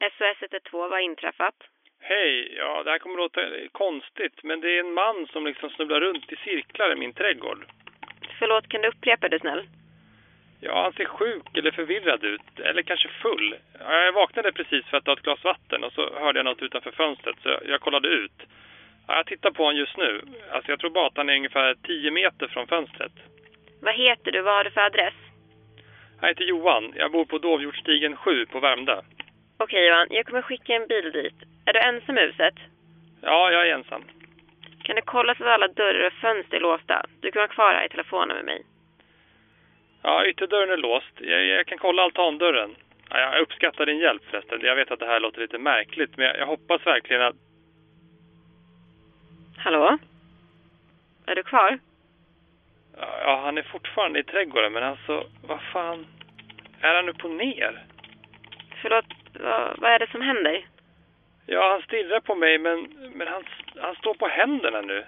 SOS 112, vad har inträffat? Hej, ja det här kommer låta konstigt men det är en man som liksom snubblar runt i cirklar i min trädgård. Förlåt, kan du upprepa det snäll? Ja, han ser sjuk eller förvirrad ut, eller kanske full. Ja, Jag vaknade precis för att ta ett glas vatten och så hörde jag något utanför fönstret så jag, jag kollade ut. Ja, jag tittar på honom just nu. Alltså jag tror bara att han är ungefär 10 meter från fönstret. Vad heter du? Vad har du för adress? Jag heter Johan, jag bor på Dovhjortstigen 7 på Värmdö. Okej Johan, jag kommer skicka en bil dit. Är du ensam i huset? Ja, jag är ensam. Kan du kolla så att alla dörrar och fönster är låsta? Du kan vara kvar här i telefonen med mig. Ja, ytterdörren är låst. Jag, jag kan kolla altandörren. Ja, jag uppskattar din hjälp förresten. Jag vet att det här låter lite märkligt, men jag, jag hoppas verkligen att... Hallå? Är du kvar? Ja, han är fortfarande i trädgården, men alltså, vad fan... Är han upp och ner? Förlåt, vad, vad är det som händer? Ja, han stirrar på mig, men, men han, han står på händerna nu.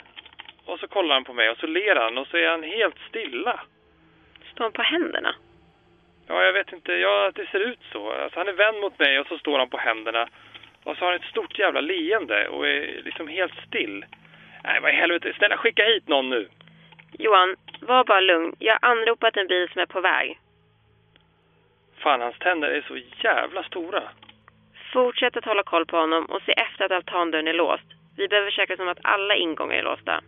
Och så kollar han på mig och så ler han och så är han helt stilla. Står han på händerna? Ja, jag vet inte. Ja, det ser ut så. Alltså, han är vänd mot mig och så står han på händerna. Och så har han ett stort jävla leende och är liksom helt still. Nej, vad i helvete. Snälla, skicka hit någon nu. Johan, var bara lugn. Jag har anropat en bil som är på väg. Fan, hans tänder är så jävla stora. Fortsätt att hålla koll på honom och se efter att altandörren är låst. Vi behöver försäkra oss om att alla ingångar är låsta.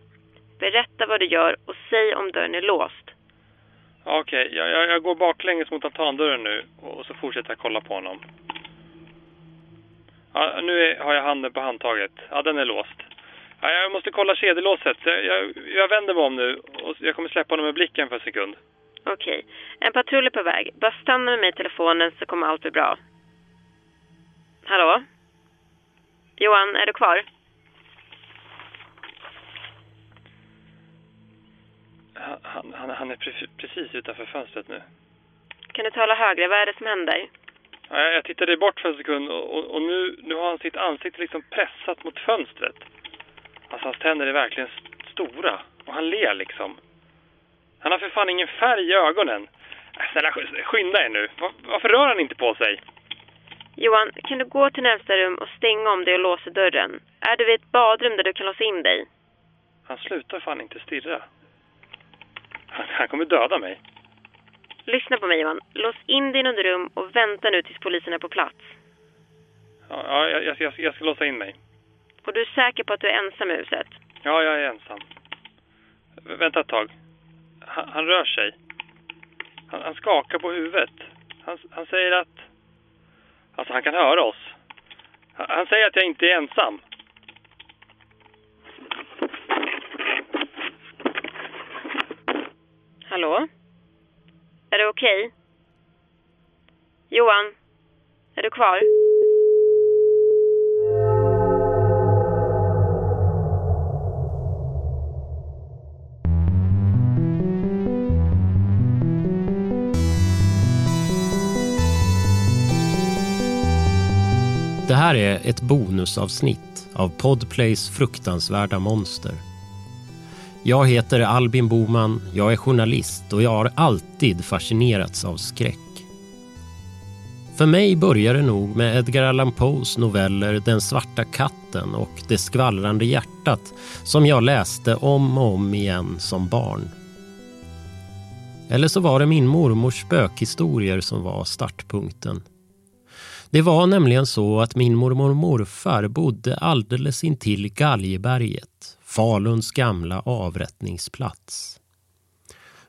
Berätta vad du gör och säg om dörren är låst. Ja, Okej, jag, jag, jag går baklänges mot altandörren nu och så fortsätter jag kolla på honom. Ja, nu är, har jag handen på handtaget. Ja, den är låst. Ja, jag måste kolla kedjelåset. Jag, jag, jag vänder mig om nu och jag kommer släppa honom med blicken för en sekund. Okej. En patrull är på väg. Bara stanna med mig i telefonen så kommer allt bli bra. Hallå? Johan, är du kvar? Han, han, han- är pre- precis utanför fönstret nu. Kan du tala högre? Vad är det som händer? Ja, jag, tittade bort för en sekund och, och, och nu, nu har han sitt ansikte liksom pressat mot fönstret. Alltså hans tänder är verkligen st- stora och han ler liksom. Han har för fan ingen färg i ögonen. Äh, Snälla sk- skynda er nu. Va- Varför rör han inte på sig? Johan, kan du gå till närmsta rum och stänga om dig och låsa dörren? Är du vid ett badrum där du kan låsa in dig? Han slutar fan inte stirra. Han, han kommer döda mig. Lyssna på mig Johan. Lås in dig i något rum och vänta nu tills polisen är på plats. Ja, ja jag, jag, jag, jag ska låsa in mig. Och du är säker på att du är ensam i huset? Ja, jag är ensam. Vänta ett tag. Han, han rör sig. Han, han skakar på huvudet. Han, han säger att... Alltså, han kan höra oss. Han, han säger att jag inte är ensam. Hallå? Är det okej? Johan? Är du kvar? Det här är ett bonusavsnitt av Podplays fruktansvärda monster. Jag heter Albin Boman, jag är journalist och jag har alltid fascinerats av skräck. För mig började det nog med Edgar Allan Poes noveller Den svarta katten och Det skvallrande hjärtat som jag läste om och om igen som barn. Eller så var det min mormors spökhistorier som var startpunkten. Det var nämligen så att min mormor och morfar bodde alldeles intill Galjeberget, Faluns gamla avrättningsplats.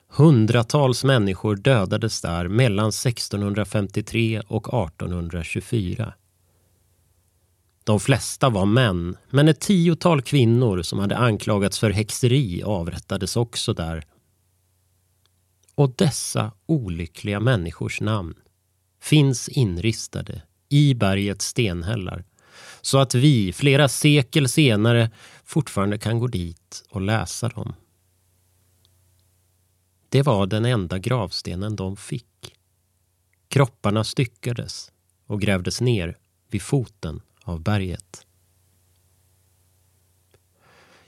Hundratals människor dödades där mellan 1653 och 1824. De flesta var män, men ett tiotal kvinnor som hade anklagats för häxeri avrättades också där. Och dessa olyckliga människors namn finns inristade i bergets stenhällar så att vi flera sekel senare fortfarande kan gå dit och läsa dem. Det var den enda gravstenen de fick. Kropparna styckades och grävdes ner vid foten av berget.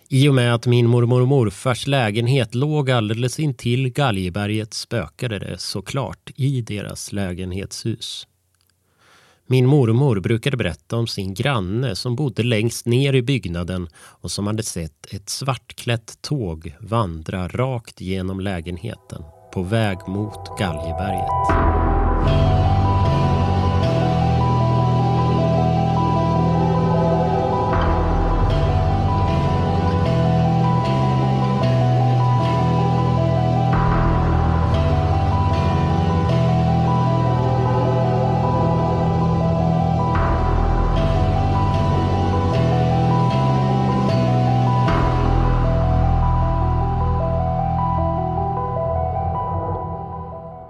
I och med att min mormor och morfars lägenhet låg alldeles intill Galjeberget spökade det såklart i deras lägenhetshus. Min mormor brukade berätta om sin granne som bodde längst ner i byggnaden och som hade sett ett svartklätt tåg vandra rakt genom lägenheten på väg mot Galjeberget.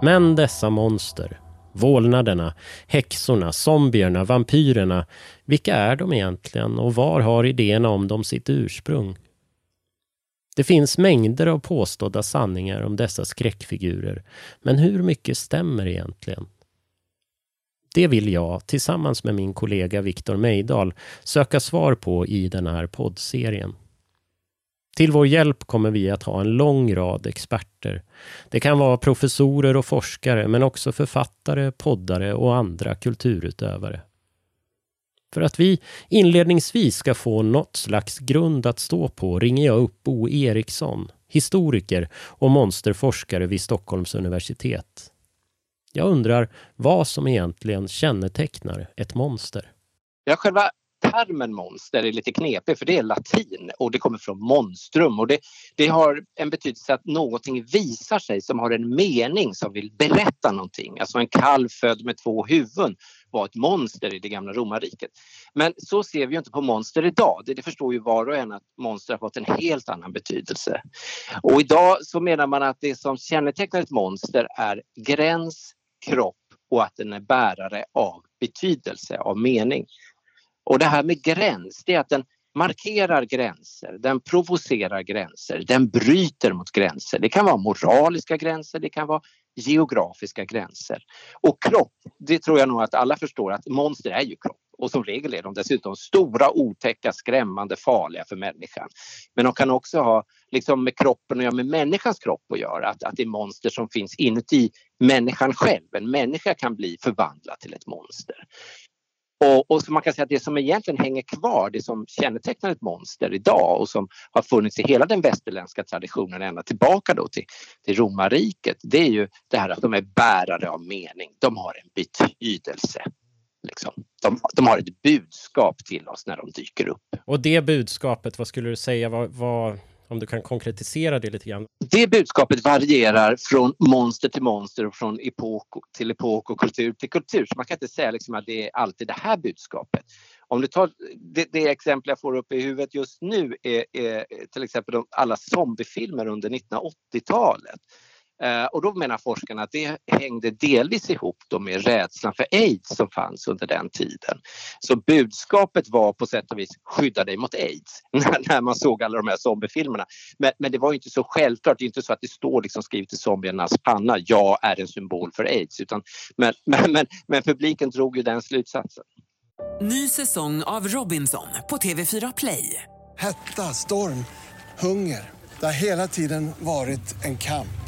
Men dessa monster, vålnaderna, häxorna, zombierna, vampyrerna, vilka är de egentligen och var har idéerna om dem sitt ursprung? Det finns mängder av påstådda sanningar om dessa skräckfigurer, men hur mycket stämmer egentligen? Det vill jag, tillsammans med min kollega Viktor Meidal söka svar på i den här poddserien. Till vår hjälp kommer vi att ha en lång rad experter. Det kan vara professorer och forskare, men också författare, poddare och andra kulturutövare. För att vi inledningsvis ska få något slags grund att stå på ringer jag upp Bo Eriksson, historiker och monsterforskare vid Stockholms universitet. Jag undrar vad som egentligen kännetecknar ett monster. Ja, själva termen monster är lite knepig för det är latin och det kommer från monstrum och det, det har en betydelse att någonting visar sig som har en mening som vill berätta någonting. Alltså en kalv född med två huvuden var ett monster i det gamla romarriket. Men så ser vi inte på monster idag. Det, det förstår ju var och en att monster har fått en helt annan betydelse. Och idag så menar man att det som kännetecknar ett monster är gräns, kropp och att den är bärare av betydelse, av mening. Och det här med gräns, det är att den markerar gränser, den provocerar gränser, den bryter mot gränser. Det kan vara moraliska gränser, det kan vara geografiska gränser. Och kropp, det tror jag nog att alla förstår att monster är ju kropp. Och som regel är de dessutom stora, otäcka, skrämmande, farliga för människan. Men de kan också ha liksom med kroppen och ja, med människans kropp att göra. Att, att det är monster som finns inuti människan själv. En människa kan bli förvandlad till ett monster. Och, och så man kan säga att det som egentligen hänger kvar, det som kännetecknar ett monster idag och som har funnits i hela den västerländska traditionen ända tillbaka då till, till romarriket, det är ju det här att de är bärare av mening. De har en betydelse. Liksom. De, de, har ett budskap till oss när de dyker upp. Och det budskapet, vad skulle du säga, vad, vad om du kan konkretisera det lite grann? Det budskapet varierar från monster till monster och från epok till epok och kultur till kultur. Så man kan inte säga liksom att det är alltid det här budskapet. Om du tar det, det exempel jag får upp i huvudet just nu är, är till exempel alla zombiefilmer under 1980-talet. Eh, och då menar forskarna att det hängde delvis ihop då med rädslan för aids som fanns under den tiden. Så budskapet var på sätt och vis skydda dig mot aids när man såg alla de här zombiefilmerna. Men, men det var inte så självklart, det är inte så att det står liksom skrivet i zombiernas panna, jag är en symbol för aids. Utan, men, men, men, men publiken drog ju den slutsatsen. Ny säsong av Robinson på TV4 Play. Hetta, storm, hunger. Det har hela tiden varit en kamp.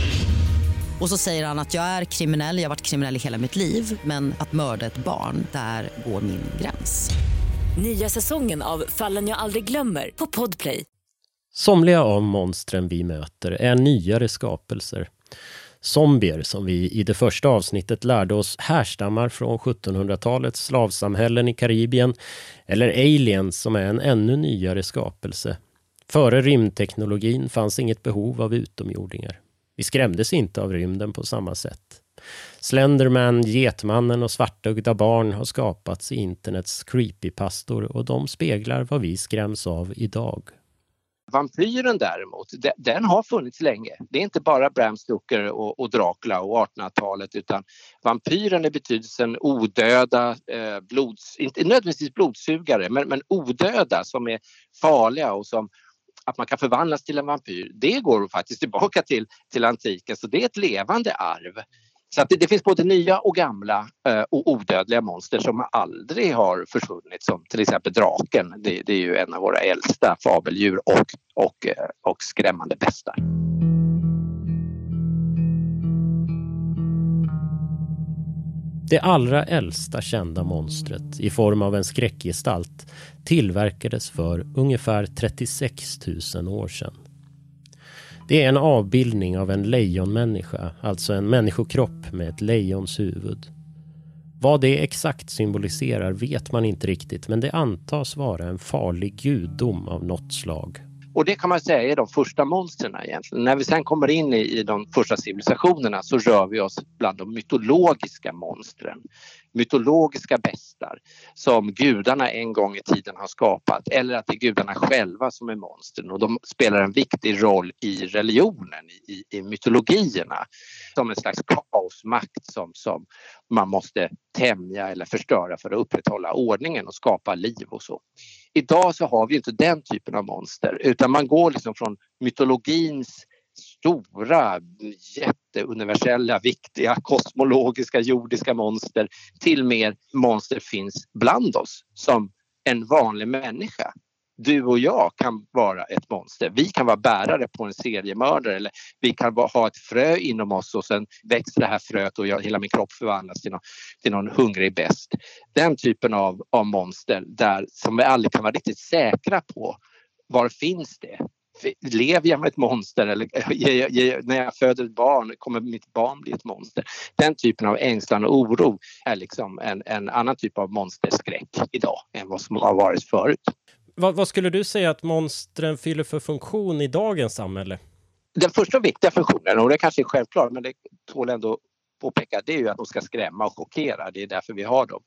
Och så säger han att jag är kriminell, jag har varit kriminell i hela mitt liv men att mörda ett barn, där går min gräns. Nya säsongen av Fallen jag aldrig glömmer på Podplay. Somliga av monstren vi möter är nyare skapelser Zombier, som vi i det första avsnittet lärde oss härstammar från 1700-talets slavsamhällen i Karibien, eller aliens som är en ännu nyare skapelse. Före rymdteknologin fanns inget behov av utomjordingar. Vi skrämdes inte av rymden på samma sätt. Slenderman, Getmannen och svartögda barn har skapats i internets creepypastor och de speglar vad vi skräms av idag. Vampyren däremot, den har funnits länge. Det är inte bara Bram Stoker och, och Dracula och 1800-talet utan vampyren i betydelsen odöda, eh, blods, inte nödvändigtvis blodsugare, men, men odöda som är farliga och som att man kan förvandlas till en vampyr, det går faktiskt tillbaka till, till antiken så det är ett levande arv. Så att det, det, finns både nya och gamla eh, och odödliga monster som aldrig har försvunnit som till exempel draken. Det, det är ju en av våra äldsta fabeldjur och, och, eh, och skrämmande bästar. Det allra äldsta kända monstret i form av en skräckgestalt tillverkades för ungefär 36 000 år sedan. Det är en avbildning av en lejonmänniska, alltså en människokropp med ett lejons huvud. Vad det exakt symboliserar vet man inte riktigt men det antas vara en farlig gudom av något slag. Och det kan man säga är de första monstren egentligen. När vi sen kommer in i, i de första civilisationerna så rör vi oss bland de mytologiska monstren mytologiska bestar som gudarna en gång i tiden har skapat eller att det är gudarna själva som är monstren och de spelar en viktig roll i religionen, i, i mytologierna som en slags kaosmakt som, som man måste tämja eller förstöra för att upprätthålla ordningen och skapa liv och så. Idag så har vi inte den typen av monster utan man går liksom från mytologins stora, jätteuniversella, viktiga, kosmologiska, jordiska monster till mer monster finns bland oss som en vanlig människa. Du och jag kan vara ett monster. Vi kan vara bärare på en seriemördare eller vi kan ha ett frö inom oss och sen växer det här fröet och jag, hela min kropp förvandlas till någon, till någon hungrig bäst. Den typen av, av monster där, som vi aldrig kan vara riktigt säkra på var finns det? lever jag med ett monster eller när jag föder ett barn, kommer mitt barn bli ett monster? Den typen av ängslan och oro är liksom en, en annan typ av monsterskräck idag än vad som har varit förut. Vad, vad skulle du säga att monstren fyller för funktion i dagens samhälle? Den första viktiga funktionen, och det kanske är självklart, men det tål ändå påpeka, det är ju att de ska skrämma och chockera. Det är därför vi har dem.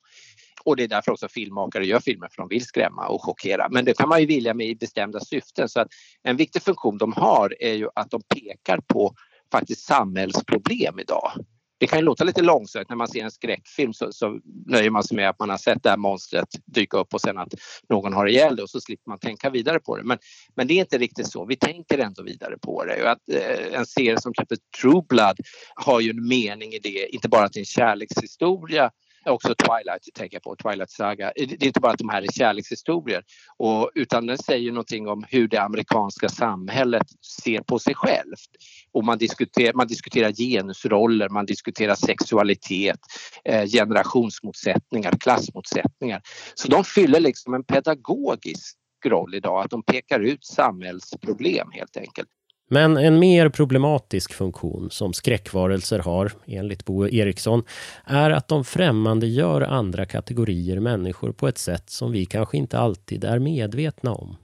Och det är därför också filmmakare gör filmer, för de vill skrämma och chockera. Men det kan man ju vilja med i bestämda syften. Så att en viktig funktion de har är ju att de pekar på faktiskt samhällsproblem idag. Det kan ju låta lite långsökt när man ser en skräckfilm så, så nöjer man sig med att man har sett det här monstret dyka upp och sen att någon har ihjäl det och så slipper man tänka vidare på det. Men, men det är inte riktigt så. Vi tänker ändå vidare på det. Och att, eh, en serie som heter True Blood har ju en mening i det, inte bara att det är en kärlekshistoria också Twilight tänker på, Twilight Saga. Det är inte bara att de här är kärlekshistorier och, utan den säger någonting om hur det amerikanska samhället ser på sig självt. Och man diskuterar, man diskuterar genusroller, man diskuterar sexualitet, eh, generationsmotsättningar, klassmotsättningar. Så de fyller liksom en pedagogisk roll idag, att de pekar ut samhällsproblem helt enkelt. Men en mer problematisk funktion som skräckvarelser har, enligt Bo Eriksson, är att de främmande gör andra kategorier människor på ett sätt som vi kanske inte alltid är medvetna om.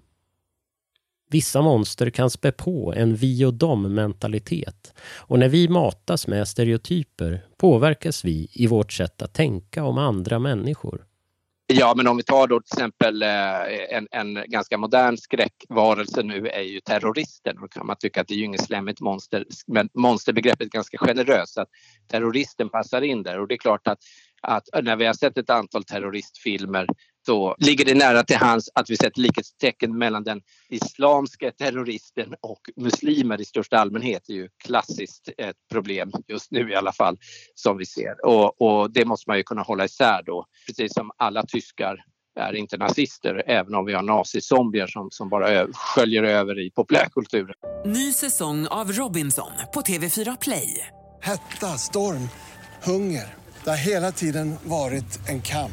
Vissa monster kan spä på en vi och dom-mentalitet och när vi matas med stereotyper påverkas vi i vårt sätt att tänka om andra människor. Ja, men om vi tar då till exempel eh, en, en ganska modern skräckvarelse nu är ju terroristen. Då kan man tycka att det är ju inget slemmigt monster, men monsterbegreppet är ganska generöst. Att terroristen passar in där och det är klart att, att när vi har sett ett antal terroristfilmer så ligger det nära till hands att vi sätter likhetstecken mellan den islamska terroristen och muslimer i största allmänhet. Det är ju klassiskt ett problem just nu i alla fall som vi ser och, och det måste man ju kunna hålla isär då. Precis som alla tyskar är inte nazister även om vi har nazizombier som, som bara sköljer över i populärkulturen. Ny säsong av Robinson på TV4 Play. Hetta, storm, hunger. Det har hela tiden varit en kamp.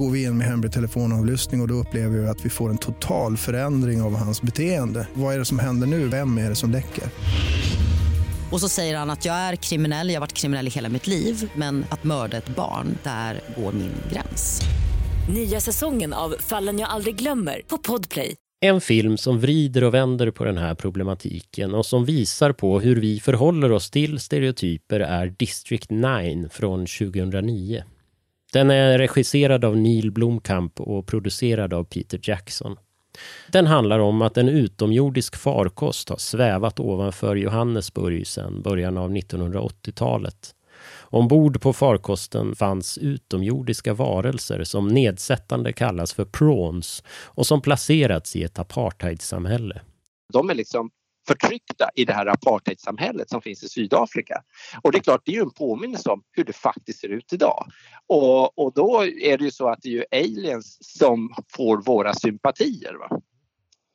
går vi in med hemlig telefonavlyssning och, och då upplever vi att vi får en total förändring av hans beteende. Vad är det som händer nu? Vem är det som läcker? Och så säger han att jag är kriminell, jag har varit kriminell i hela mitt liv men att mörda ett barn, där går min gräns. Nya säsongen av Fallen jag aldrig glömmer på Podplay. En film som vrider och vänder på den här problematiken och som visar på hur vi förhåller oss till stereotyper är District 9 från 2009. Den är regisserad av Neil Blomkamp och producerad av Peter Jackson. Den handlar om att en utomjordisk farkost har svävat ovanför Johannesburg sedan början av 1980-talet. Ombord på farkosten fanns utomjordiska varelser som nedsättande kallas för prawns och som placerats i ett apartheidsamhälle. De är liksom förtryckta i det här apartheidsamhället som finns i Sydafrika. Och det är klart, det är ju en påminnelse om hur det faktiskt ser ut idag. Och, och då är det ju så att det är ju aliens som får våra sympatier. Va?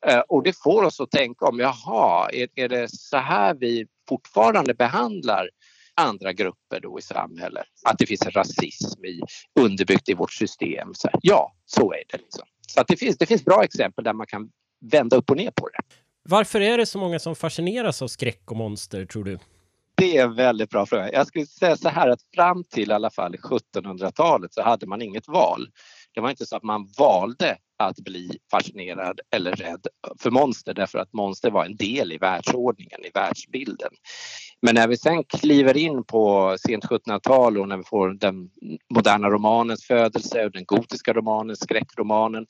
Eh, och det får oss att tänka om, jaha, är, är det så här vi fortfarande behandlar andra grupper då i samhället? Att det finns en rasism i, underbyggt i vårt system? Så, ja, så är det. Liksom. Så att det, finns, det finns bra exempel där man kan vända upp och ner på det. Varför är det så många som fascineras av skräck och monster, tror du? Det är en väldigt bra fråga. Jag skulle säga så här att fram till i alla fall 1700-talet så hade man inget val. Det var inte så att man valde att bli fascinerad eller rädd för monster därför att monster var en del i världsordningen, i världsbilden. Men när vi sen kliver in på sent 1700-tal och när vi får den moderna romanens födelse och den gotiska romanen, skräckromanen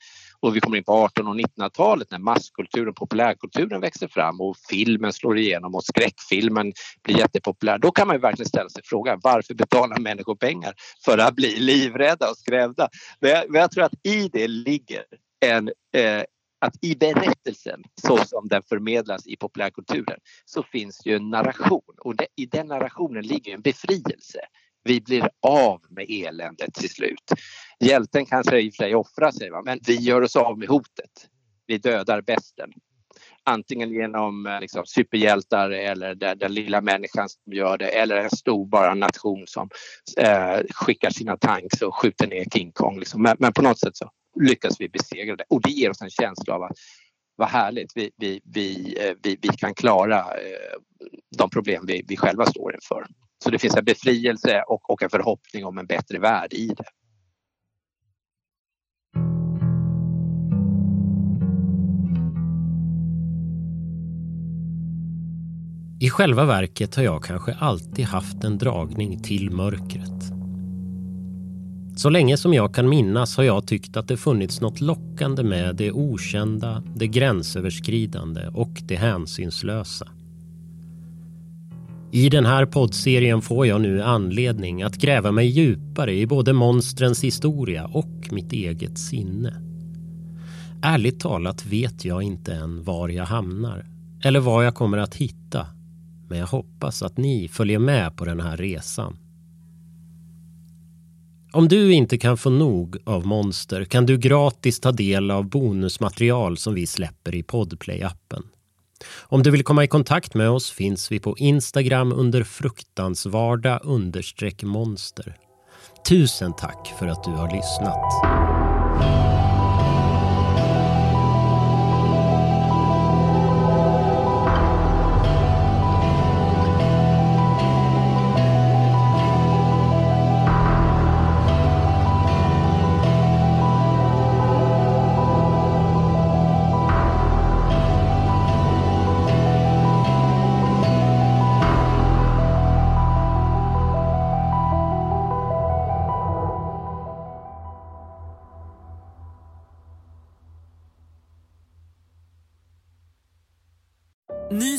och vi kommer in på 1800 och 1900-talet när masskulturen, populärkulturen växer fram och filmen slår igenom och skräckfilmen blir jättepopulär. Då kan man ju verkligen ställa sig frågan varför betalar människor pengar för att bli livrädda och skrämda? Men jag, men jag tror att i det ligger en, eh, att i berättelsen så som den förmedlas i populärkulturen så finns ju en narration och det, i den narrationen ligger en befrielse. Vi blir av med eländet till slut. Hjälten kanske i och för sig offrar sig va? men vi gör oss av med hotet. Vi dödar besten. Antingen genom eh, liksom, superhjältar eller den, den lilla människan som gör det eller en stor bara nation som eh, skickar sina tanks och skjuter ner King Kong. Liksom. Men, men på något sätt så lyckas vi besegra det och det ger oss en känsla av att vad härligt, vi, vi, vi, eh, vi, vi kan klara eh, de problem vi, vi själva står inför. Så det finns en befrielse och, och en förhoppning om en bättre värld i det. I själva verket har jag kanske alltid haft en dragning till mörkret. Så länge som jag kan minnas har jag tyckt att det funnits något lockande med det okända, det gränsöverskridande och det hänsynslösa. I den här poddserien får jag nu anledning att gräva mig djupare i både monstrens historia och mitt eget sinne. Ärligt talat vet jag inte än var jag hamnar eller vad jag kommer att hitta. Men jag hoppas att ni följer med på den här resan. Om du inte kan få nog av Monster kan du gratis ta del av bonusmaterial som vi släpper i Podplay-appen. Om du vill komma i kontakt med oss finns vi på Instagram under fruktansvarda understreck monster. Tusen tack för att du har lyssnat.